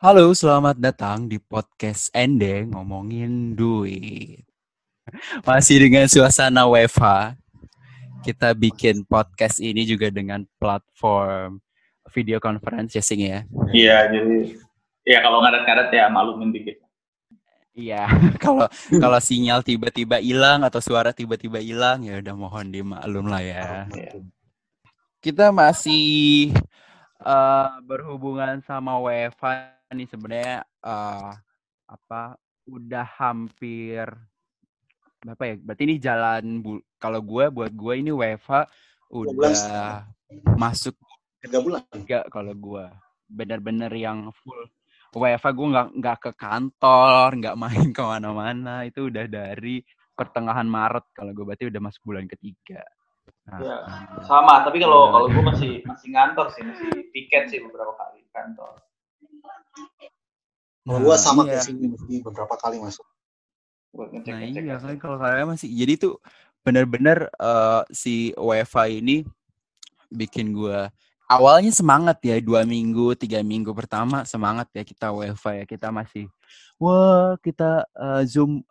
Halo, selamat datang di podcast Ende ngomongin duit. Masih dengan suasana WFH. Kita bikin podcast ini juga dengan platform video conference ya Sing ya. Iya, jadi ya kalau ngadat-ngadat ya maklumin dikit. Iya, kalau kalau sinyal tiba-tiba hilang atau suara tiba-tiba hilang ya udah mohon dimaklum lah ya. Kita masih uh, berhubungan sama WFH nih sebenarnya uh, apa udah hampir berapa ya? Berarti ini jalan bu kalau gue buat gue ini WFH udah masuk tiga bulan. Enggak kalau gue bener-bener yang full WFH gue nggak nggak ke kantor, nggak main ke mana-mana. Itu udah dari pertengahan Maret kalau gue berarti udah masuk bulan ketiga. Nah, ya, sama. Tapi kalau kalau gue masih masih ngantor sih, masih tiket sih beberapa kali kantor. Nah, gua sama iya. ke sini beberapa kali masuk. Nah iya kan kalau saya masih jadi tuh benar-benar uh, si WiFi ini bikin gua awalnya semangat ya dua minggu tiga minggu pertama semangat ya kita WiFi ya kita masih wah kita uh, zoom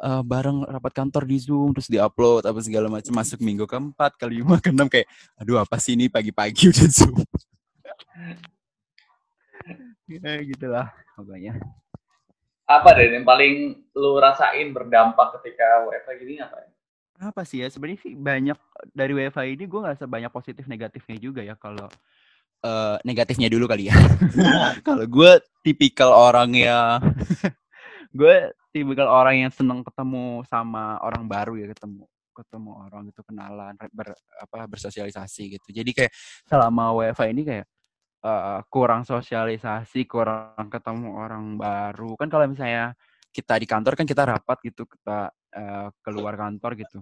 uh, bareng rapat kantor di zoom terus diupload apa segala macam masuk minggu keempat kelima keenam kayak aduh apa sih ini pagi-pagi udah zoom ya gitulah pokoknya. Apa deh yang paling lu rasain berdampak ketika WFH gini apa ya? apa sih ya? Sebenarnya sih banyak dari WFH ini gue nggak sebanyak positif negatifnya juga ya kalau uh, negatifnya dulu kali ya. Kalau gue tipikal orang ya gue tipikal orang yang seneng ketemu sama orang baru ya ketemu ketemu orang gitu kenalan ber, apa bersosialisasi gitu. Jadi kayak selama WFH ini kayak uh, kurang sosialisasi, kurang ketemu orang baru. Kan kalau misalnya kita di kantor kan kita rapat gitu, kita uh, keluar kantor gitu.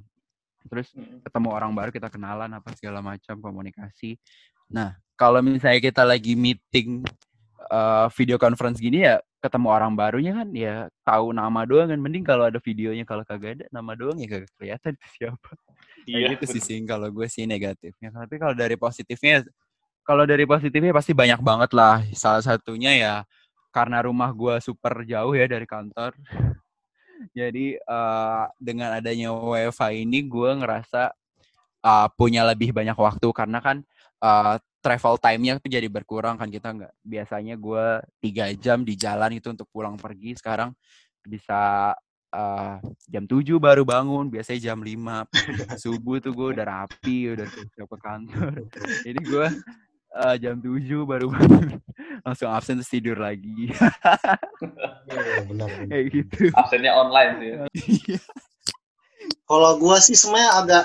Terus ketemu orang baru, kita kenalan apa segala macam komunikasi. Nah, kalau misalnya kita lagi meeting uh, video conference gini ya ketemu orang barunya kan ya tahu nama doang kan mending kalau ada videonya kalau kagak ada nama doang ya kagak kelihatan siapa. Iya. Kayak gitu sih kalau gue sih negatifnya. Tapi kalau dari positifnya kalau dari positifnya pasti banyak banget lah. Salah satunya ya karena rumah gue super jauh ya dari kantor. Jadi uh, dengan adanya WiFi ini gue ngerasa uh, punya lebih banyak waktu karena kan uh, travel time-nya tuh jadi berkurang kan kita nggak biasanya gue tiga jam di jalan itu untuk pulang pergi sekarang bisa uh, jam 7 baru bangun, biasanya jam 5 subuh tuh gue udah rapi, udah siap ke kantor. Jadi gue uh, jam 7 baru bangun. Langsung absen terus tidur lagi. Ya, benar, benar. kayak gitu. Absennya online sih. Iya. kalau gua sih sebenarnya agak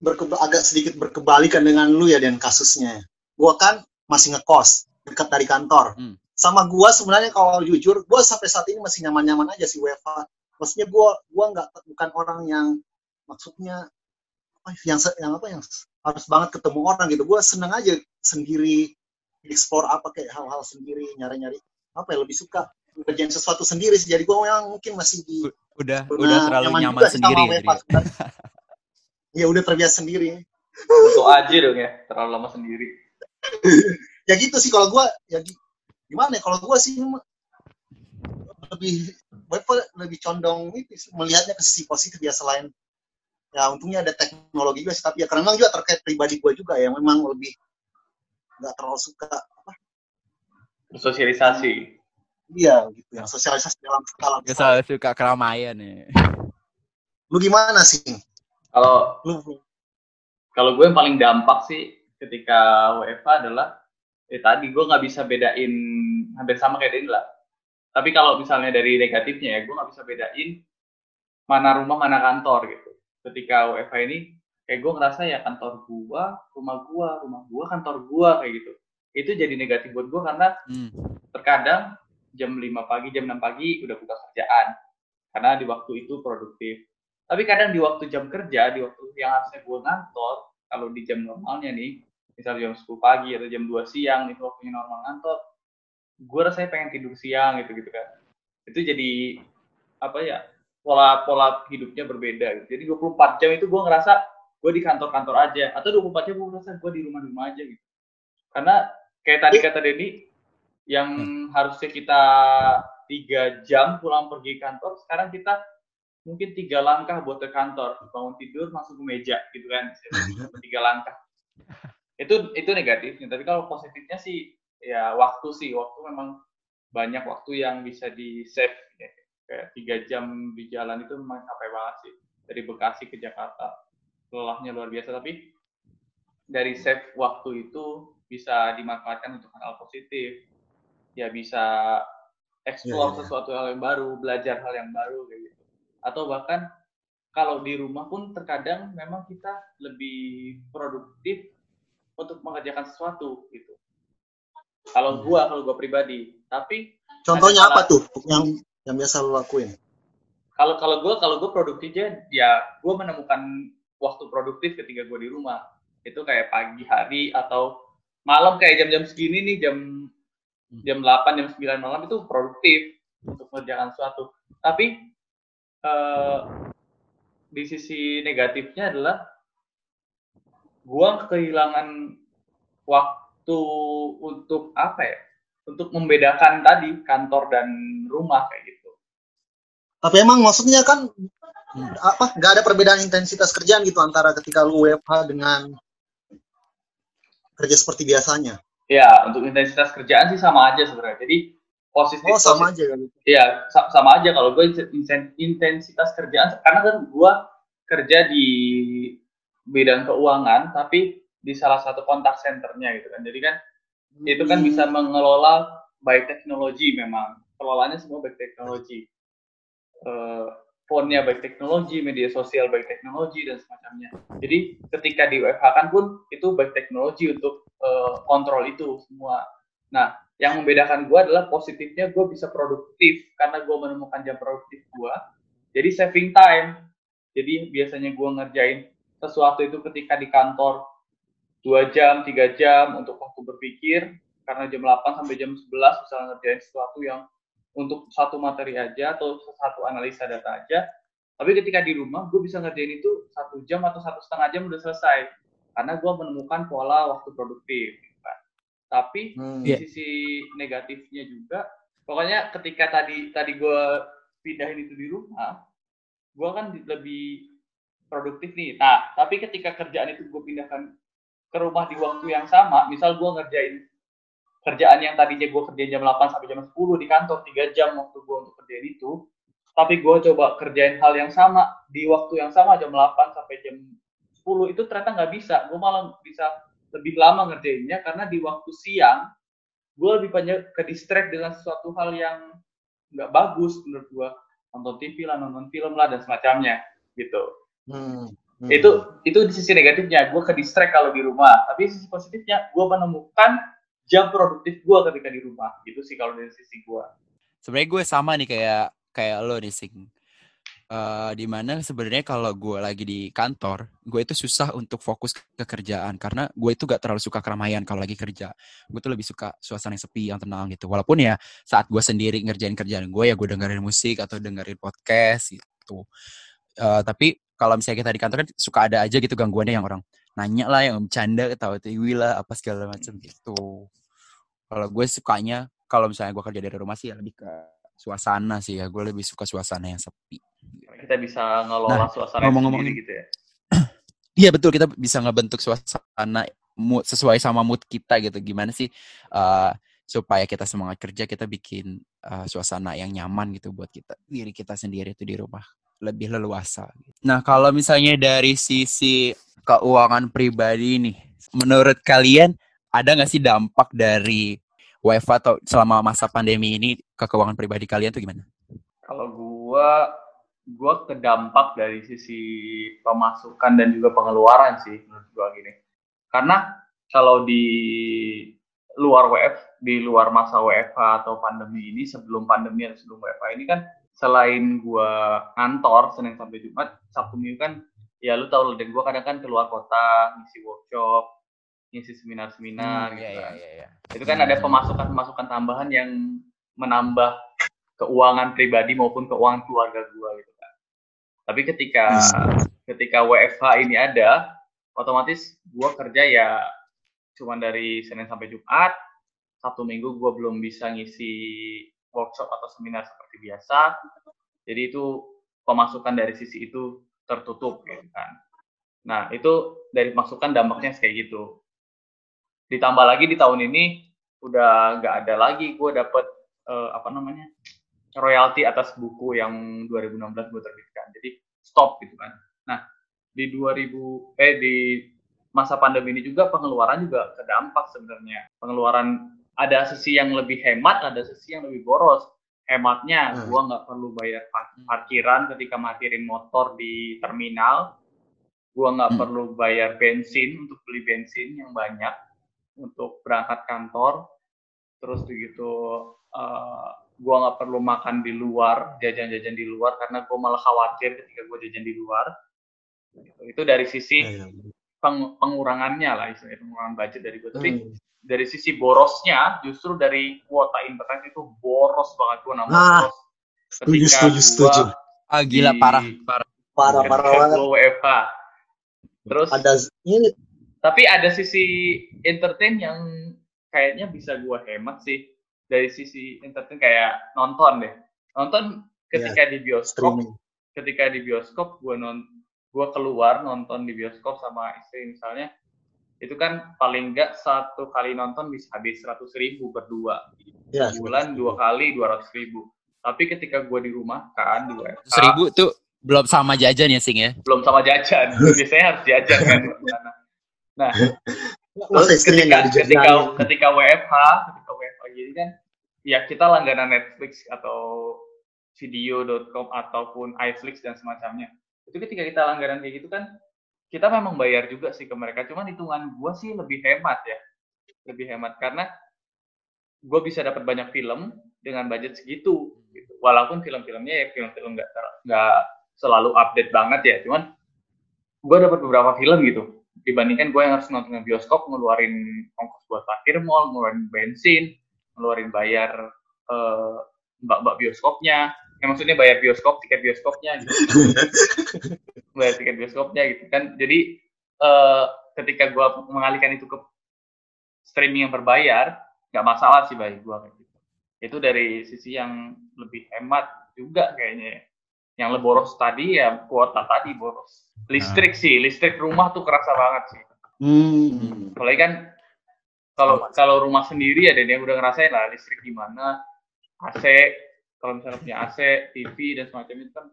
berkeba agak sedikit berkebalikan dengan lu ya dan kasusnya gua kan masih ngekos dekat dari kantor. Hmm. sama gua sebenarnya kalau jujur gua sampai saat ini masih nyaman-nyaman aja sih WFH maksudnya gua gua nggak bukan orang yang maksudnya yang yang apa yang harus banget ketemu orang gitu. Gue seneng aja sendiri explore apa kayak hal-hal sendiri nyari-nyari apa ya lebih suka kerjain sesuatu sendiri sih. Jadi gue memang mungkin masih di udah udah terlalu nyaman, nyaman sendiri ya, ya udah terbiasa sendiri. Untuk aja dong ya terlalu lama sendiri. Ya gitu sih kalau gue ya gimana ya kalau gue sih lebih lebih condong itu melihatnya ke sisi positif ya selain ya untungnya ada teknologi juga sih tapi ya karena memang juga terkait pribadi gue juga ya memang lebih nggak terlalu suka apa? Sosialisasi. Iya gitu yang sosialisasi dalam skala besar. selalu suka keramaian nih lu gimana sih kalau lu kalau gue yang paling dampak sih ketika WFA adalah eh tadi gue nggak bisa bedain hampir sama kayak Denny lah tapi kalau misalnya dari negatifnya ya gue nggak bisa bedain mana rumah mana kantor gitu. Ketika WFH ini kayak gue ngerasa ya kantor gua, rumah gua, rumah gua, kantor gua kayak gitu. Itu jadi negatif buat gua karena hmm. terkadang jam 5 pagi, jam 6 pagi udah buka kerjaan. Karena di waktu itu produktif. Tapi kadang di waktu jam kerja, di waktu yang harusnya gua ngantor, kalau di jam normalnya nih, misalnya jam 10 pagi atau jam 2 siang, itu waktunya normal ngantor, gue rasanya pengen tidur siang gitu gitu kan. Itu jadi apa ya pola pola hidupnya berbeda gitu. Jadi 24 jam itu gue ngerasa gue di kantor-kantor aja. Atau 24 jam gue ngerasa gue di rumah-rumah aja gitu. Karena kayak tadi kata Denny yang hmm. harusnya kita tiga jam pulang pergi kantor sekarang kita mungkin tiga langkah buat ke kantor. Bangun tidur masuk ke meja gitu kan. Tiga langkah. Itu itu negatifnya. Tapi kalau positifnya sih ya waktu sih. Waktu memang banyak waktu yang bisa di save. Ya. kayak tiga jam di jalan itu memang capek banget sih. Dari Bekasi ke Jakarta lelahnya luar biasa tapi dari save waktu itu bisa dimanfaatkan untuk hal, positif. Ya bisa explore yeah, yeah. sesuatu hal yang baru belajar hal yang baru kayak gitu. Atau bahkan kalau di rumah pun terkadang memang kita lebih produktif untuk mengerjakan sesuatu gitu. Kalau gua kalau gua pribadi tapi contohnya apa tuh yang yang biasa lo lakuin? Kalau kalau gue kalau gue produktifnya ya gue menemukan waktu produktif ketika gue di rumah itu kayak pagi hari atau malam kayak jam-jam segini nih jam jam 8 jam 9 malam itu produktif untuk mengerjakan sesuatu tapi uh, di sisi negatifnya adalah gue kehilangan waktu untuk apa ya untuk membedakan tadi kantor dan rumah kayak gitu. Tapi emang maksudnya kan hmm. Apa? Gak ada perbedaan intensitas kerjaan gitu antara ketika lu WFH dengan kerja seperti biasanya. Ya, untuk intensitas kerjaan sih sama aja sebenarnya. Jadi posisi Oh, sama aja kan. Iya, sama aja kalau gue intensitas kerjaan karena kan gue kerja di bidang keuangan tapi di salah satu kontak centernya gitu kan. Jadi kan itu kan bisa mengelola baik teknologi memang pengelolaannya semua baik teknologi uh, phone-nya baik teknologi media sosial baik teknologi dan semacamnya. Jadi ketika di WFH kan pun itu baik teknologi untuk uh, kontrol itu semua. Nah yang membedakan gue adalah positifnya gue bisa produktif karena gue menemukan jam produktif gue jadi saving time. Jadi biasanya gue ngerjain sesuatu itu ketika di kantor dua jam, tiga jam untuk waktu berpikir. Karena jam 8 sampai jam 11 bisa ngerjain sesuatu yang untuk satu materi aja atau satu analisa data aja. Tapi ketika di rumah, gue bisa ngerjain itu satu jam atau satu setengah jam udah selesai. Karena gue menemukan pola waktu produktif. Gitu kan. Tapi hmm, di yeah. sisi negatifnya juga, pokoknya ketika tadi tadi gue pindahin itu di rumah, gue kan lebih produktif nih. Nah, tapi ketika kerjaan itu gue pindahkan ke rumah di waktu yang sama, misal gue ngerjain kerjaan yang tadinya gue kerjain jam 8 sampai jam 10 di kantor, 3 jam waktu gue untuk kerjain itu, tapi gue coba kerjain hal yang sama di waktu yang sama jam 8 sampai jam 10 itu ternyata nggak bisa. Gue malah bisa lebih lama ngerjainnya karena di waktu siang gue lebih banyak ke distract dengan sesuatu hal yang nggak bagus menurut gue nonton TV lah nonton film lah dan semacamnya gitu hmm. Hmm. Itu itu di sisi negatifnya, gue ke distract kalau di rumah. Tapi sisi positifnya, gue menemukan jam produktif gue ketika di rumah. Gitu sih kalau dari sisi gue. Sebenarnya gue sama nih kayak kayak lo nih sing. Uh, di mana sebenarnya kalau gue lagi di kantor, gue itu susah untuk fokus ke kerjaan karena gue itu gak terlalu suka keramaian kalau lagi kerja. Gue tuh lebih suka suasana yang sepi, yang tenang gitu. Walaupun ya saat gue sendiri ngerjain kerjaan gue ya gue dengerin musik atau dengerin podcast gitu. Uh, tapi kalau misalnya kita di kantor kan suka ada aja gitu gangguannya yang orang nanya lah, yang bercanda, ketawa tiwi lah, apa segala macam gitu. Kalau gue sukanya, kalau misalnya gue kerja dari rumah sih ya lebih ke suasana sih ya. Gue lebih suka suasana yang sepi. Kita bisa ngelola nah, suasana ngomong -ngomong, gitu ya. Iya betul, kita bisa ngebentuk suasana mood, sesuai sama mood kita gitu. Gimana sih uh, supaya kita semangat kerja, kita bikin uh, suasana yang nyaman gitu buat kita diri kita sendiri itu di rumah lebih leluasa. Nah, kalau misalnya dari sisi keuangan pribadi nih, menurut kalian ada nggak sih dampak dari WFA atau selama masa pandemi ini ke keuangan pribadi kalian tuh gimana? Kalau gua gua terdampak dari sisi pemasukan dan juga pengeluaran sih menurut gua gini. Karena kalau di luar WF, di luar masa WFA atau pandemi ini sebelum pandemi atau sebelum WFA ini kan selain gua kantor Senin sampai Jumat, Sabtu Minggu kan ya lu tau dan gua kadang kan keluar kota, ngisi workshop, ngisi seminar-seminar hmm, gitu iya, kan. Iya, iya. Itu kan ada pemasukan-pemasukan tambahan yang menambah keuangan pribadi maupun keuangan keluarga gua gitu kan. Tapi ketika hmm. ketika WFH ini ada, otomatis gua kerja ya cuma dari Senin sampai Jumat, satu minggu gue belum bisa ngisi workshop atau seminar seperti biasa. Jadi itu pemasukan dari sisi itu tertutup gitu kan. Nah, itu dari masukan dampaknya kayak gitu. Ditambah lagi di tahun ini udah nggak ada lagi gue dapet uh, apa namanya royalti atas buku yang 2016 gue terbitkan. Jadi stop gitu kan. Nah, di 2000 eh di masa pandemi ini juga pengeluaran juga terdampak sebenarnya. Pengeluaran ada sisi yang lebih hemat, ada sisi yang lebih boros. Hematnya, hmm. gua nggak perlu bayar parkiran ketika parkirin motor di terminal. Gua nggak hmm. perlu bayar bensin untuk beli bensin yang banyak untuk berangkat kantor. Terus begitu uh, gua nggak perlu makan di luar, jajan-jajan di luar karena gua malah khawatir ketika gua jajan di luar. Itu dari sisi ya, ya. Peng, pengurangannya lah, istilahnya pengurangan budget dari gue. Tapi hmm dari sisi borosnya justru dari kuota internet itu boros banget gue namanya nah, boros. Setuju, setuju, setuju. Ah, gila parah, parah. Parah, parah banget. WFH. Terus ada ini tapi ada sisi entertain yang kayaknya bisa gue hemat sih. Dari sisi entertain kayak nonton deh. Nonton ketika yeah, di bioskop, streaming. ketika di bioskop gue non gue keluar nonton di bioskop sama istri misalnya itu kan paling enggak satu kali nonton bisa habis seratus ribu berdua. Ya, bulan dua kali dua ratus ribu. Tapi ketika gue di rumah kan di WFH seribu tuh belum sama jajan ya sing ya? Belum sama jajan. Biasanya harus jajan kan nah terus ketika ketika ketika WFH ketika WFH gini kan ya kita langganan Netflix atau video.com ataupun iFlix dan semacamnya. Itu ketika kita langganan kayak gitu kan kita memang bayar juga sih ke mereka. Cuman hitungan gue sih lebih hemat ya. Lebih hemat karena gue bisa dapat banyak film dengan budget segitu gitu. walaupun film-filmnya ya film-film nggak nggak selalu update banget ya. Cuman gue dapat beberapa film gitu dibandingkan gue yang harus nonton di bioskop ngeluarin ongkos buat parkir mall ngeluarin bensin ngeluarin bayar uh, mbak-mbak bioskopnya. Ya maksudnya bayar bioskop tiket bioskopnya gitu. Bayar tiket bioskopnya gitu kan. Jadi uh, ketika gue mengalihkan itu ke streaming yang berbayar nggak masalah sih bagi gue kayak gitu. Itu dari sisi yang lebih hemat juga kayaknya ya. Yang lebih boros tadi ya kuota tadi boros listrik nah. sih listrik rumah tuh kerasa banget sih hmm. apalagi kan kalau kalau rumah sendiri ya dan yang udah ngerasain lah listrik gimana AC kalau misalnya punya AC, TV dan semacam itu kan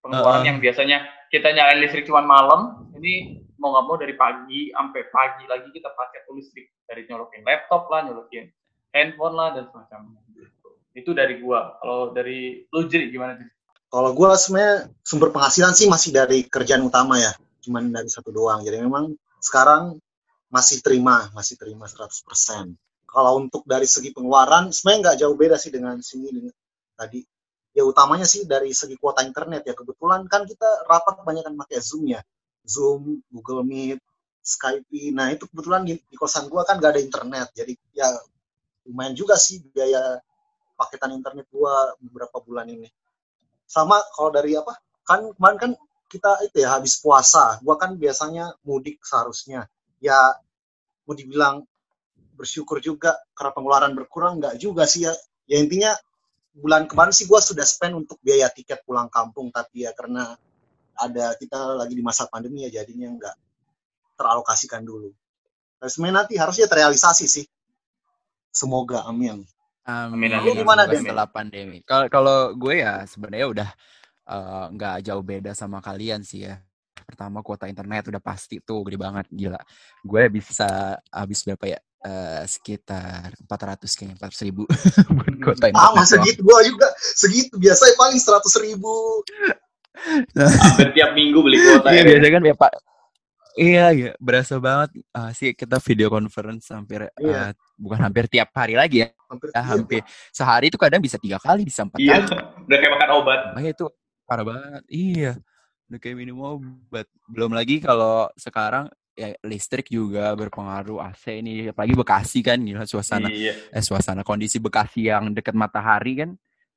pengeluaran uh, yang biasanya kita nyalain listrik cuma malam, ini mau nggak mau dari pagi sampai pagi lagi kita pakai listrik dari nyolokin laptop lah, nyolokin handphone lah dan semacamnya. Itu dari gua. Kalau dari lu jadi gimana sih? Kalau gua sebenarnya sumber penghasilan sih masih dari kerjaan utama ya, cuman dari satu doang. Jadi memang sekarang masih terima, masih terima 100%. Kalau untuk dari segi pengeluaran, sebenarnya nggak jauh beda sih dengan sini tadi. Ya utamanya sih dari segi kuota internet ya. Kebetulan kan kita rapat banyak kan pakai Zoom ya. Zoom Google Meet Skype. Nah itu kebetulan di, di kosan gua kan gak ada internet. Jadi ya lumayan juga sih biaya paketan internet gua beberapa bulan ini sama kalau dari apa kan kemarin kan kita itu ya habis puasa gua kan biasanya mudik seharusnya ya mau dibilang bersyukur juga karena pengeluaran berkurang nggak juga sih ya ya intinya bulan kemarin sih gue sudah spend untuk biaya tiket pulang kampung tapi ya karena ada kita lagi di masa pandemi ya jadinya nggak teralokasikan dulu. Dan sebenarnya nanti harusnya terrealisasi sih. Semoga amin. Amin. amin, gimana deh setelah pandemi? Kalau kalau gue ya sebenarnya udah eh, nggak uh, jauh beda sama kalian sih ya. Pertama kuota internet udah pasti tuh gede banget gila. Gue bisa habis berapa ya? uh, sekitar 400 kayaknya 400 ribu buat kota ini. Ah, segitu gua juga segitu biasanya paling 100 ribu. Hampir tiap minggu beli kuota iya, ya. Biasanya kan ya Pak. Iya, iya, berasa banget uh, sih kita video conference hampir iya. uh, bukan hampir tiap hari lagi ya. Hampir, uh, hampir sehari itu kadang bisa tiga kali, bisa empat iya, kali. Iya, udah kayak makan obat. Makanya itu parah banget. Iya, udah kayak minum obat. Belum lagi kalau sekarang ya listrik juga berpengaruh AC ini apalagi Bekasi kan gila suasana iya. eh suasana kondisi Bekasi yang dekat matahari kan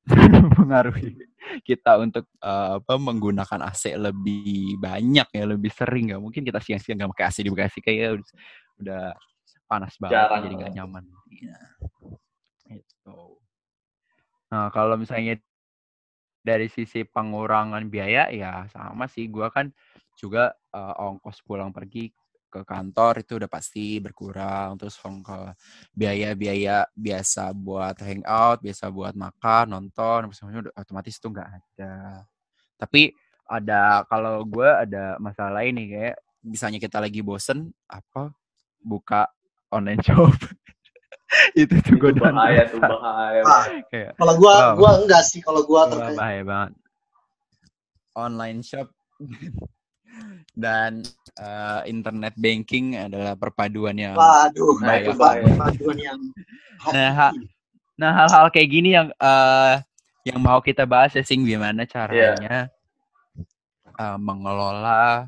mempengaruhi kita untuk uh, apa menggunakan AC lebih banyak ya lebih sering nggak mungkin kita siang-siang nggak pakai AC di Bekasi kayak udah, udah panas banget Jarang. jadi nggak nyaman ya. gitu. Nah, kalau misalnya dari sisi pengurangan biaya ya sama sih. Gua kan juga uh, ongkos pulang pergi ke kantor itu udah pasti berkurang. Terus ongkos biaya-biaya biasa buat hangout, biasa buat makan, nonton, semuanya otomatis itu nggak ada. Tapi ada kalau gue ada masalah ini kayak misalnya kita lagi bosen apa buka online shop. Itu tuh gue bahaya tuh bahaya. Kalau gue gue enggak sih kalau gue terkait. bahaya banget. Online shop dan uh, internet banking adalah perpaduan yang Waduh, bahaya. perpaduan yang nah, ha nah hal-hal kayak gini yang uh, yang mau kita bahas ya sing gimana caranya yeah uh, mengelola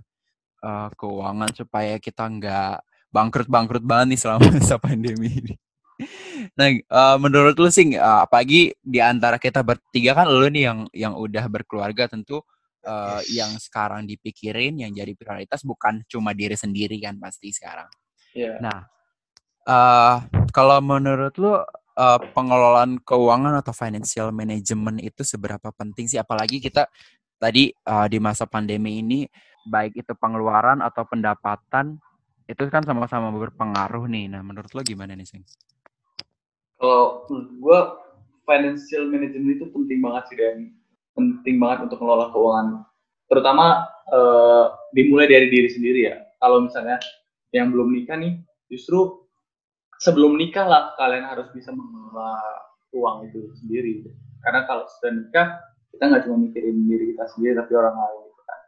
uh, keuangan supaya kita nggak bangkrut-bangkrut banget nih selama masa pandemi ini. Nah, uh, menurut lu sih, uh, apalagi di antara kita bertiga kan lu nih yang yang udah berkeluarga tentu uh, yang sekarang dipikirin yang jadi prioritas bukan cuma diri sendiri kan pasti sekarang. Yeah. Nah, uh, kalau menurut lu uh, pengelolaan keuangan atau financial management itu seberapa penting sih? Apalagi kita tadi uh, di masa pandemi ini baik itu pengeluaran atau pendapatan itu kan sama-sama berpengaruh nih. Nah, menurut lo gimana nih, Sing? Kalau menurut gue financial management itu penting banget sih dan penting banget untuk mengelola keuangan. Terutama uh, dimulai dari diri sendiri ya. Kalau misalnya yang belum nikah nih, justru sebelum nikah lah kalian harus bisa mengelola uang itu sendiri. Karena kalau sudah nikah, kita nggak cuma mikirin diri kita sendiri tapi orang lain gitu kan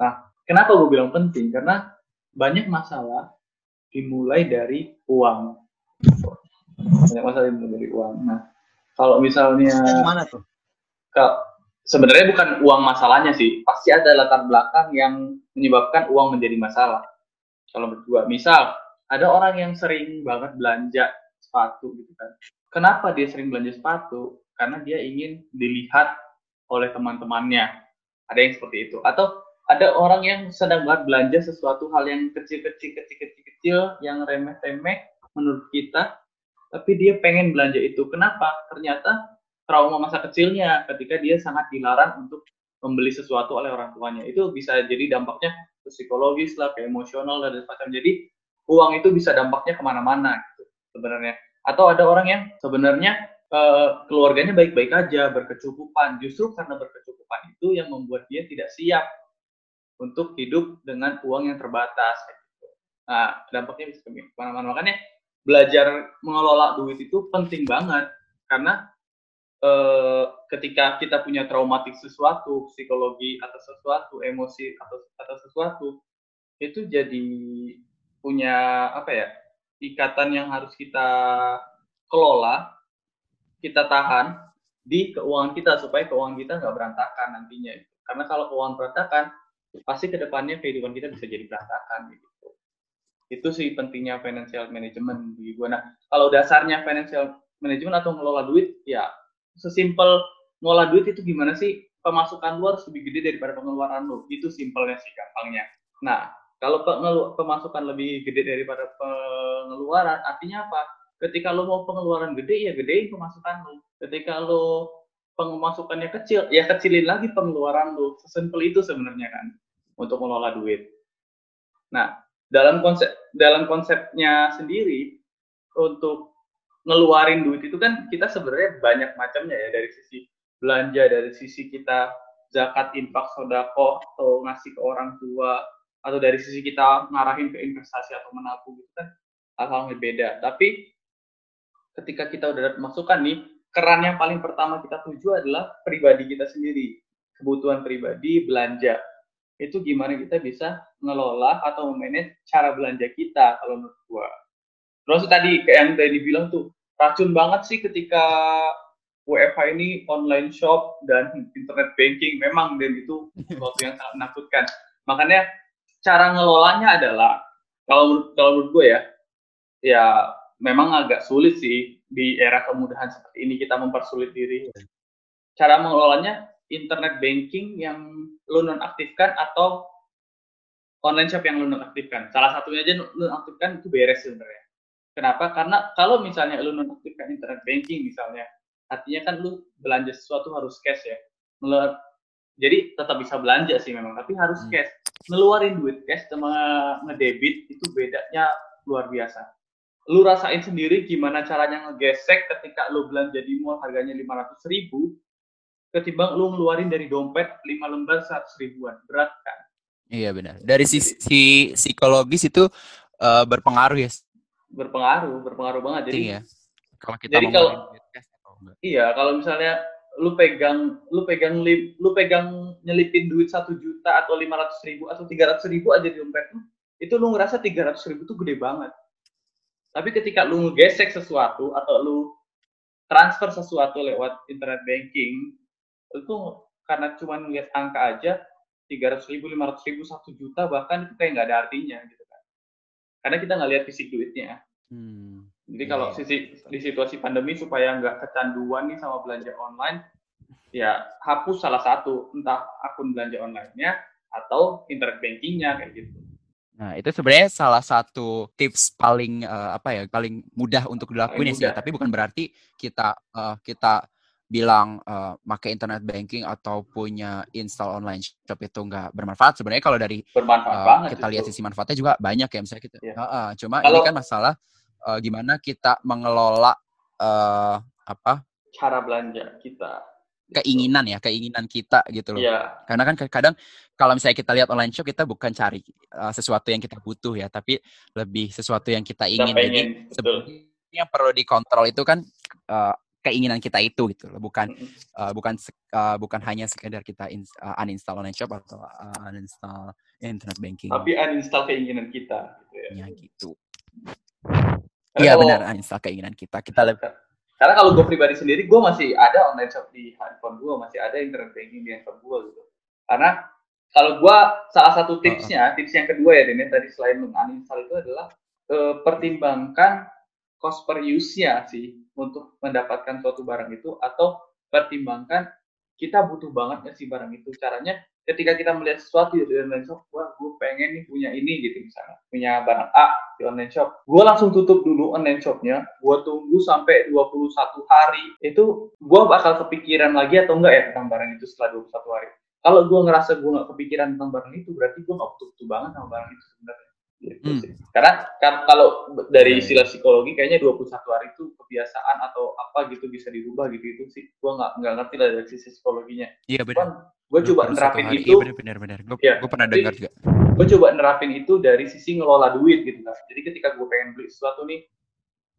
nah kenapa gue bilang penting karena banyak masalah dimulai dari uang banyak masalah dimulai dari uang nah kalau misalnya mana tuh kalau sebenarnya bukan uang masalahnya sih pasti ada latar belakang yang menyebabkan uang menjadi masalah kalau berdua misal ada orang yang sering banget belanja sepatu gitu kan kenapa dia sering belanja sepatu karena dia ingin dilihat oleh teman-temannya. Ada yang seperti itu. Atau ada orang yang sedang banget belanja sesuatu hal yang kecil-kecil, kecil-kecil, kecil, yang remeh-temeh menurut kita, tapi dia pengen belanja itu. Kenapa? Ternyata trauma masa kecilnya ketika dia sangat dilarang untuk membeli sesuatu oleh orang tuanya. Itu bisa jadi dampaknya psikologis lah, ke emosional dan semacam. Jadi uang itu bisa dampaknya ke mana-mana gitu, sebenarnya. Atau ada orang yang sebenarnya uh, keluarganya baik-baik aja, berkecukupan. Justru karena berkecukupan itu yang membuat dia tidak siap untuk hidup dengan uang yang terbatas. Gitu. Nah, dampaknya bisa ke mana-mana. Makanya belajar mengelola duit itu penting banget karena uh, ketika kita punya traumatik sesuatu, psikologi atau sesuatu, emosi atau atau sesuatu, itu jadi punya apa ya ikatan yang harus kita kelola kita tahan di keuangan kita supaya keuangan kita nggak berantakan nantinya. Karena kalau keuangan berantakan, pasti ke depannya kehidupan kita bisa jadi berantakan gitu. Itu sih pentingnya financial management di gue. Nah, kalau dasarnya financial management atau ngelola duit, ya sesimpel ngelola duit itu gimana sih? Pemasukan lu harus lebih gede daripada pengeluaran lu. Itu simpelnya sih gampangnya. Nah, kalau pemasukan lebih gede daripada pengeluaran, artinya apa? ketika lo mau pengeluaran gede ya gedein pemasukan lo ketika lo pemasukannya kecil ya kecilin lagi pengeluaran lo sesimpel itu sebenarnya kan untuk mengelola duit nah dalam konsep dalam konsepnya sendiri untuk ngeluarin duit itu kan kita sebenarnya banyak macamnya ya dari sisi belanja dari sisi kita zakat infak sodako atau ngasih ke orang tua atau dari sisi kita ngarahin ke investasi atau menabung itu kan hal-hal yang beda tapi ketika kita udah dapat masukan nih, keran yang paling pertama kita tuju adalah pribadi kita sendiri. Kebutuhan pribadi, belanja. Itu gimana kita bisa ngelola atau memanage cara belanja kita kalau menurut gua. Terus tadi kayak yang tadi bilang tuh, racun banget sih ketika WFH ini online shop dan internet banking memang dan itu sesuatu yang sangat menakutkan. Makanya cara ngelolanya adalah kalau kalau menurut gue ya, ya memang agak sulit sih di era kemudahan seperti ini kita mempersulit diri. Cara mengelolanya internet banking yang lo nonaktifkan atau online shop yang lo nonaktifkan. Salah satunya aja nonaktifkan itu beres sebenarnya. Kenapa? Karena kalau misalnya lu nonaktifkan internet banking misalnya, artinya kan lu belanja sesuatu harus cash ya. Melur jadi tetap bisa belanja sih memang, tapi harus hmm. cash. Ngeluarin duit cash sama ngedebit itu bedanya luar biasa. Lu rasain sendiri gimana caranya ngegesek ketika lu belanja di mall harganya 500 ribu, ketimbang lu ngeluarin dari dompet 5 lembar 100 ribuan. Berat kan? Iya benar. Dari sisi psikologis itu uh, berpengaruh ya berpengaruh berpengaruh banget. Jadi iya. kalau kita jadi kalau iya kalau misalnya lu pegang lu pegang lip, lu pegang nyelipin duit satu juta atau lima ratus ribu atau tiga ratus ribu aja di dompet lu itu lu ngerasa tiga ratus ribu itu gede banget. Tapi ketika lu ngegesek sesuatu atau lu transfer sesuatu lewat internet banking itu karena cuma ngeliat angka aja tiga ratus ribu lima ratus ribu satu juta bahkan itu kayak nggak ada artinya gitu karena kita nggak lihat fisik duitnya. Hmm. Jadi kalau yeah. sisi di situasi pandemi supaya nggak kecanduan nih sama belanja online, ya hapus salah satu entah akun belanja online-nya atau internet bankingnya kayak gitu. Nah itu sebenarnya salah satu tips paling uh, apa ya paling mudah untuk dilakuin ya sih. Tapi bukan berarti kita uh, kita bilang uh, pakai internet banking atau punya install online shop itu nggak bermanfaat. Sebenarnya kalau dari uh, kita lihat sisi manfaatnya juga banyak ya misalnya kita yeah. uh, uh, cuma kalau, ini kan masalah uh, gimana kita mengelola uh, apa? Cara belanja kita keinginan ya keinginan kita gitu loh. Yeah. karena kan kadang kalau misalnya kita lihat online shop kita bukan cari uh, sesuatu yang kita butuh ya tapi lebih sesuatu yang kita ingin. Kita pengen, jadi yang perlu dikontrol itu kan uh, keinginan kita itu gitu loh. Bukan uh, bukan uh, bukan hanya sekedar kita in, uh, uninstall online shop atau uh, uninstall internet banking. Tapi uninstall keinginan kita gitu ya, ya gitu. Iya benar uninstall keinginan kita. Kita lebih karena kalau gue pribadi sendiri gue masih ada online shop di handphone gue masih ada internet banking di handphone gue gitu. Karena kalau gue salah satu tipsnya uh -uh. tips yang kedua ya ini tadi selain menguninstall itu adalah uh, pertimbangkan cost per use-nya sih untuk mendapatkan suatu barang itu atau pertimbangkan kita butuh banget sih barang itu? Caranya ketika kita melihat sesuatu di online shop wah gue pengen nih punya ini gitu misalnya. Punya barang A di online shop. Gue langsung tutup dulu online shopnya gue tunggu sampai 21 hari. Itu gue bakal kepikiran lagi atau enggak ya tentang barang itu setelah 21 hari? Kalau gue ngerasa gue nggak kepikiran tentang barang itu berarti gue nggak butuh banget sama barang itu sebenarnya Gitu hmm. Karena kan kalau dari iya, iya. istilah psikologi kayaknya 21 hari itu kebiasaan atau apa gitu bisa dirubah gitu itu sih. Gua nggak nggak ngerti lah dari sisi psikologinya. Iya benar. Gue coba nerapin hari. itu. Iya benar benar. Gue ya, pernah dengar juga. Gue coba nerapin itu dari sisi ngelola duit gitu kan. Jadi ketika gue pengen beli sesuatu nih,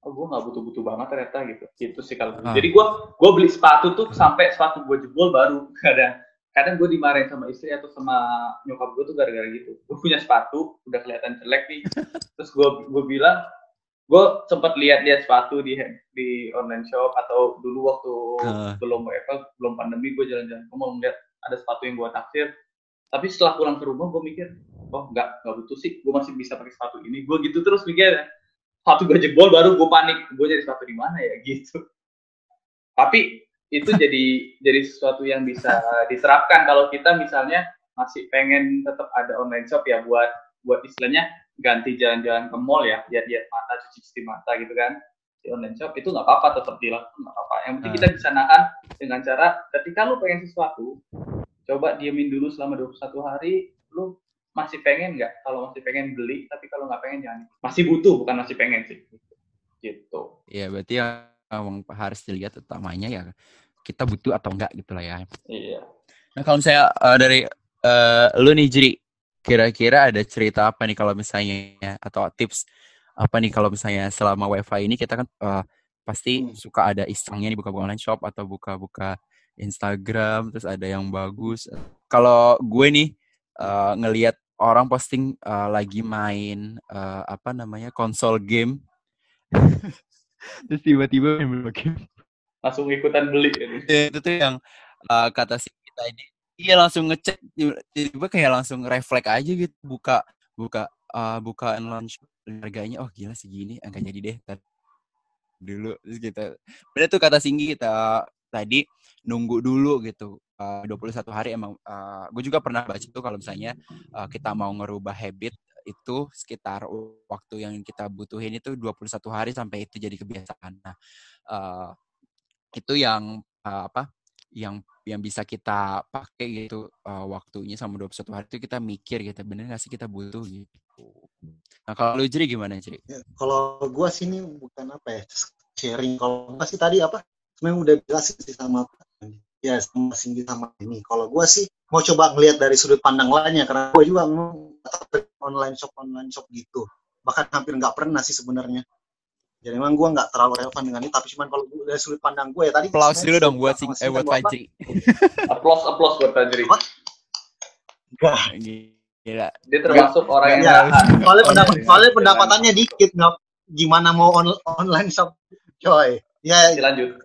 oh gue nggak butuh-butuh banget ternyata gitu. Gitu sih kalau. Ah. Jadi gue gue beli sepatu tuh sampai sepatu gue jebol baru ada kadang gue dimarahin sama istri atau sama nyokap gue tuh gara-gara gitu. Gue punya sepatu udah kelihatan jelek nih. Terus gue gue bilang gue sempat lihat-lihat sepatu di di online shop atau dulu waktu uh. belum apa belum pandemi gue jalan-jalan gue mau ngeliat ada sepatu yang gue taksir. Tapi setelah pulang ke rumah gue mikir oh nggak nggak butuh sih. Gue masih bisa pakai sepatu ini. Gue gitu terus mikir sepatu gue jebol baru gue panik. Gue jadi sepatu di mana ya? Gitu. Tapi itu jadi jadi sesuatu yang bisa diterapkan. Kalau kita misalnya masih pengen tetap ada online shop ya buat buat istilahnya ganti jalan-jalan ke mall ya lihat lihat mata cuci cuci mata gitu kan di online shop itu nggak apa-apa tetap dilakukan nggak apa-apa. Yang penting kita bisa nahan dengan cara ketika lu pengen sesuatu coba diemin dulu selama 21 hari lu masih pengen nggak? Kalau masih pengen beli tapi kalau nggak pengen jangan masih butuh bukan masih pengen sih. Gitu. Iya berarti yang harus dilihat utamanya ya kita butuh atau enggak gitu lah ya. Iya. Nah kalau misalnya uh, dari uh, lu nih Jiri, kira-kira ada cerita apa nih kalau misalnya atau tips apa nih kalau misalnya selama wifi ini kita kan uh, pasti hmm. suka ada isengnya nih buka-buka online shop atau buka-buka Instagram terus ada yang bagus. Kalau gue nih uh, ngelihat orang posting uh, lagi main uh, apa namanya konsol game terus tiba-tiba main game langsung ikutan beli ya, itu tuh yang uh, kata si kita ini iya langsung ngecek tiba-tiba kayak langsung refleks aja gitu buka buka uh, buka launch harganya oh gila segini enggak jadi deh Tadi dulu terus kita benar tuh kata Singgi kita tadi nunggu dulu gitu. Uh, 21 hari emang uh, gue juga pernah baca tuh kalau misalnya uh, kita mau ngerubah habit itu sekitar waktu yang kita butuhin itu 21 hari sampai itu jadi kebiasaan. Nah, uh, itu yang uh, apa? yang yang bisa kita pakai gitu uh, waktunya sama 21 hari itu kita mikir gitu bener gak sih kita butuh gitu. Nah kalau lu jadi gimana jadi? Ya, kalau gua sini bukan apa ya sharing kalau gua sih tadi apa sebenarnya udah jelasin sih sama ya sama Cindy sama ini. Kalau gua sih mau coba ngelihat dari sudut pandang lainnya karena gua juga online shop online shop gitu bahkan hampir nggak pernah sih sebenarnya jadi memang gue nggak terlalu relevan dengan ini tapi cuman kalau dari sudut pandang gue ya tadi aplaus dulu dong buat sing eh buat Fajri aplaus aplaus buat Fajri enggak. Gila. Dia termasuk Gak. orang yang ya, soalnya pendapat soalnya pendapatannya dikit nggak gimana mau on, online shop? Coy. Ya lanjut.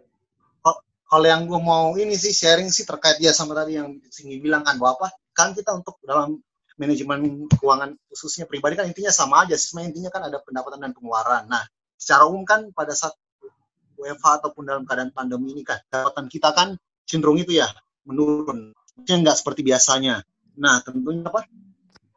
kalau yang gue mau ini sih sharing sih terkait ya sama tadi yang Singi bilang kan bahwa apa? Kan kita untuk dalam manajemen keuangan khususnya pribadi kan intinya sama aja sih. Intinya kan ada pendapatan dan pengeluaran. Nah secara umum kan pada saat WFH ataupun dalam keadaan pandemi ini kan pendapatan kita kan cenderung itu ya menurun. Maksudnya nggak seperti biasanya. Nah tentunya apa?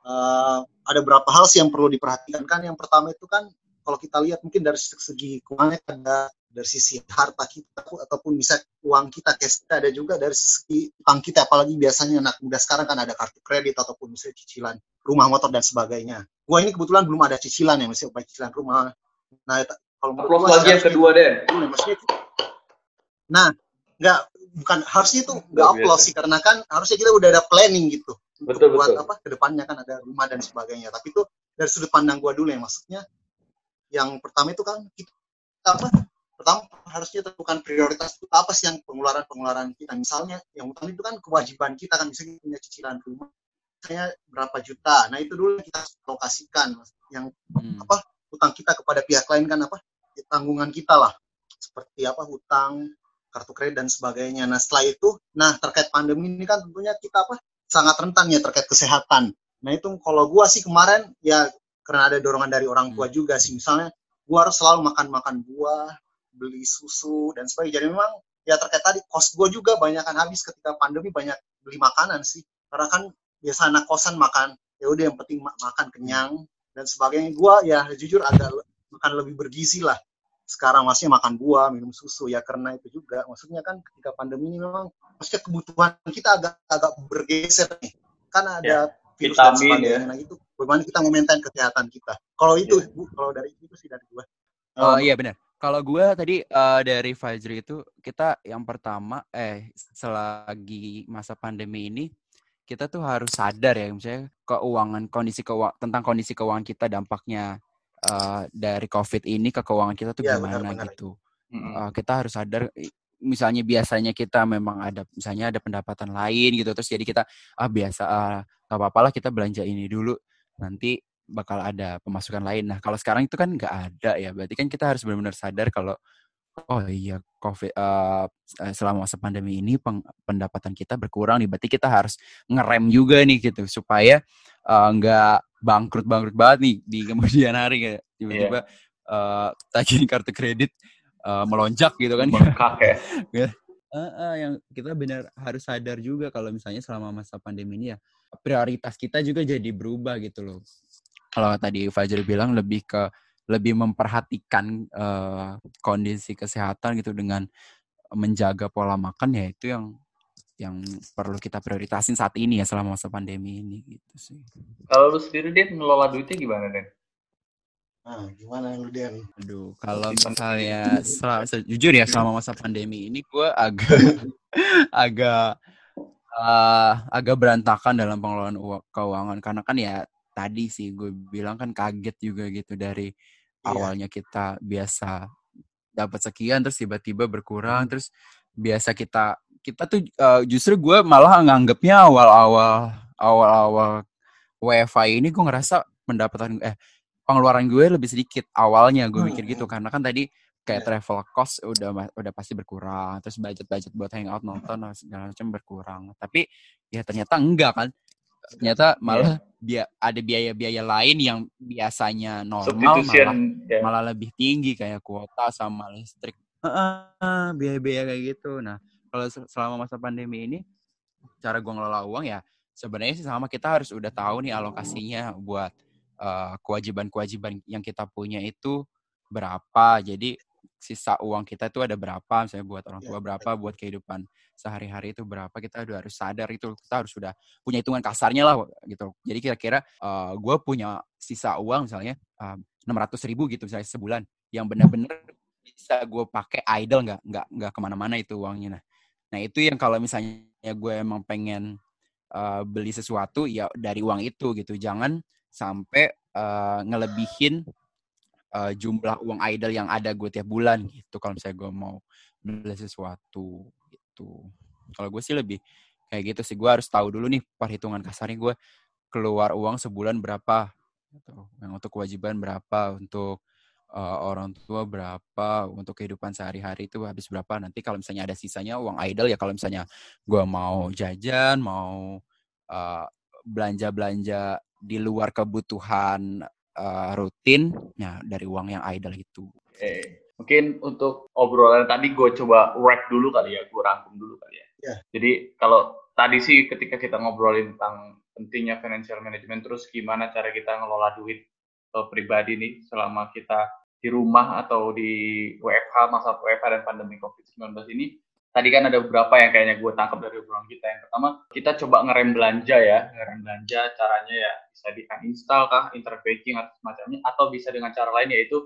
Uh, ada beberapa hal sih yang perlu diperhatikan kan? Yang pertama itu kan kalau kita lihat mungkin dari segi keuangan ada dari sisi harta kita ataupun bisa uang kita cash kita ada juga dari segi utang kita. Apalagi biasanya anak muda sekarang kan ada kartu kredit ataupun misalnya cicilan rumah motor dan sebagainya. Gua ini kebetulan belum ada cicilan ya misalnya cicilan rumah nah kalau menurut gua lagi yang kedua deh maksudnya nah nggak bukan harusnya itu nggak upload sih karena kan harusnya kita udah ada planning gitu. Betul, buat betul. apa ke depannya kan ada rumah dan sebagainya. Tapi itu dari sudut pandang gua dulu ya maksudnya yang pertama itu kan kita apa pertama harusnya tentukan prioritas itu apa sih yang pengeluaran pengeluaran kita. Misalnya yang utama itu kan kewajiban kita kan misalnya punya cicilan rumah misalnya berapa juta. Nah itu dulu kita alokasikan yang hmm. apa utang kita kepada pihak lain kan apa tanggungan kita lah seperti apa hutang kartu kredit dan sebagainya nah setelah itu nah terkait pandemi ini kan tentunya kita apa sangat rentan ya terkait kesehatan nah itu kalau gua sih kemarin ya karena ada dorongan dari orang tua hmm. juga sih misalnya gua harus selalu makan makan buah beli susu dan sebagainya. Jadi memang ya terkait tadi kos gue juga banyak kan habis ketika pandemi banyak beli makanan sih. Karena kan biasa anak kosan makan ya udah yang penting makan kenyang dan sebagainya. Gue ya jujur agak makan lebih bergizi lah. Sekarang masih makan buah, minum susu ya karena itu juga. Maksudnya kan ketika pandemi ini memang maksudnya kebutuhan kita agak agak bergeser nih. Kan ada ya, virus vitamin, dan sebagainya. Ya. Nah itu bagaimana kita memaintain kesehatan kita. Kalau itu, ya. kalau dari itu sih dari gue. Oh, oh iya benar. Kalau gue tadi uh, dari Fajri itu kita yang pertama eh selagi masa pandemi ini kita tuh harus sadar ya misalnya keuangan kondisi keuangan tentang kondisi keuangan kita dampaknya uh, dari COVID ini ke keuangan kita tuh ya, gimana benar, gitu. Uh, kita harus sadar misalnya biasanya kita memang ada misalnya ada pendapatan lain gitu terus jadi kita ah biasa ah, nggak uh, apa-apa lah kita belanja ini dulu nanti bakal ada pemasukan lain. Nah, kalau sekarang itu kan nggak ada ya. Berarti kan kita harus benar-benar sadar kalau oh iya COVID uh, selama masa pandemi ini peng, pendapatan kita berkurang nih. Berarti kita harus ngerem juga nih gitu supaya nggak uh, bangkrut bangkrut banget nih di kemudian hari kayak tiba-tiba yeah. uh, tagihan kartu kredit uh, melonjak gitu kan. Bengkak ya. uh, uh, yang kita benar harus sadar juga kalau misalnya selama masa pandemi ini ya prioritas kita juga jadi berubah gitu loh kalau tadi Fajar bilang lebih ke lebih memperhatikan uh, kondisi kesehatan gitu dengan menjaga pola makan ya itu yang yang perlu kita prioritasin saat ini ya selama masa pandemi ini gitu sih. Kalau lu sendiri dia ngelola duitnya gimana Den? Nah, gimana lu Den? Aduh, kalau misalnya sel jujur ya selama masa pandemi ini gue agak agak uh, agak berantakan dalam pengelolaan keuangan karena kan ya tadi sih gue bilang kan kaget juga gitu dari iya. awalnya kita biasa dapat sekian terus tiba-tiba berkurang hmm. terus biasa kita kita tuh uh, justru gue malah nganggapnya awal-awal awal-awal WiFi ini gue ngerasa pendapatan eh pengeluaran gue lebih sedikit awalnya gue mikir gitu hmm. karena kan tadi kayak yeah. travel cost udah udah pasti berkurang terus budget-budget buat hangout nonton segala macam berkurang tapi ya ternyata enggak kan ternyata malah yeah dia ada biaya-biaya lain yang biasanya normal malah yeah. malah lebih tinggi kayak kuota sama listrik biaya-biaya kayak gitu nah kalau selama masa pandemi ini cara gue ngelola uang ya sebenarnya sih sama kita harus udah tahu nih alokasinya buat uh, kewajiban-kewajiban yang kita punya itu berapa. Jadi sisa uang kita itu ada berapa, misalnya buat orang tua ya, berapa, buat kehidupan sehari-hari itu berapa, kita udah harus sadar itu kita harus sudah punya hitungan kasarnya lah gitu. Jadi kira-kira uh, gue punya sisa uang misalnya enam uh, ratus ribu gitu misalnya sebulan, yang benar-benar bisa gue pakai idle nggak nggak nggak ke mana-mana itu uangnya. Nah, nah itu yang kalau misalnya gue emang pengen uh, beli sesuatu ya dari uang itu gitu, jangan sampai uh, ngelebihin uh, jumlah uang idle yang ada gue tiap bulan gitu kalau misalnya gue mau beli sesuatu gitu kalau gue sih lebih kayak gitu sih gue harus tahu dulu nih perhitungan kasarnya gue keluar uang sebulan berapa gitu. yang untuk kewajiban berapa untuk uh, orang tua berapa untuk kehidupan sehari-hari itu habis berapa nanti kalau misalnya ada sisanya uang idle ya kalau misalnya gue mau jajan mau uh, belanja-belanja di luar kebutuhan uh, rutin ya dari uang yang idle itu. Oke. Mungkin untuk obrolan tadi gue coba wrap dulu kali ya, gue rangkum dulu kali ya. Yeah. Jadi kalau tadi sih ketika kita ngobrolin tentang pentingnya financial management, terus gimana cara kita ngelola duit uh, pribadi nih selama kita di rumah atau di WFH, masa WFH dan pandemi COVID-19 ini, tadi kan ada beberapa yang kayaknya gue tangkap dari obrolan kita. Yang pertama, kita coba ngerem belanja ya. Ngerem belanja caranya ya bisa di uninstall kah, internet atau semacamnya. Atau bisa dengan cara lain yaitu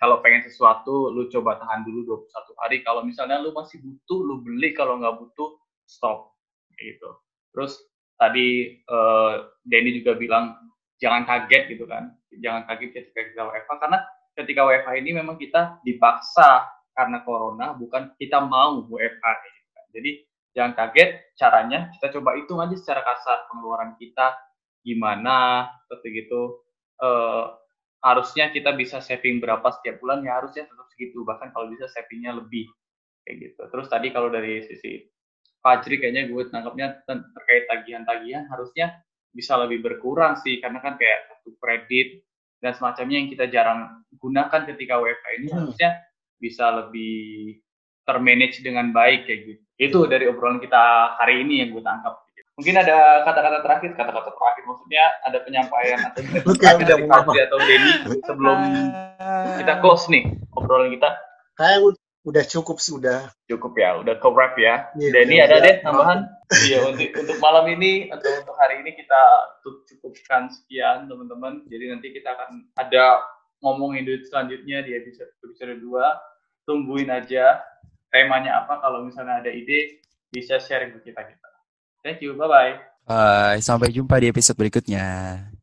kalau pengen sesuatu, lu coba tahan dulu 21 hari. Kalau misalnya lu masih butuh, lu beli. Kalau nggak butuh, stop. Gitu. Terus tadi uh, Denny juga bilang jangan kaget gitu kan. Jangan kaget ketika kita WFH. Karena ketika WFH ini memang kita dipaksa karena corona, bukan kita mau. Gitu kan. Jadi jangan kaget caranya, kita coba hitung aja secara kasar pengeluaran kita gimana, seperti gitu. Uh, harusnya kita bisa saving berapa setiap bulan, ya harusnya tetap segitu. Bahkan kalau bisa savingnya lebih. Kayak gitu. Terus tadi kalau dari sisi Fajri kayaknya gue tangkapnya terkait tagihan-tagihan harusnya bisa lebih berkurang sih karena kan kayak kartu kredit dan semacamnya yang kita jarang gunakan ketika WFH ini hmm. harusnya bisa lebih termanage dengan baik kayak gitu. Itu dari obrolan kita hari ini yang gue tangkap. Mungkin ada kata-kata terakhir, kata-kata terakhir maksudnya ada penyampaian atau terakhir dari Fadli atau Denny sebelum kita close nih obrolan kita. Kayak udah cukup sih udah. Cukup ya, udah ke wrap ya. Yeah, Denny ada deh tambahan? Iya untuk untuk malam ini atau untuk hari ini kita cukupkan sekian teman-teman. Jadi nanti kita akan ada ngomongin duit selanjutnya di episode episode 2 tungguin aja temanya apa kalau misalnya ada ide bisa sharing ke kita kita. Thank you, bye bye. Bye, sampai jumpa di episode berikutnya.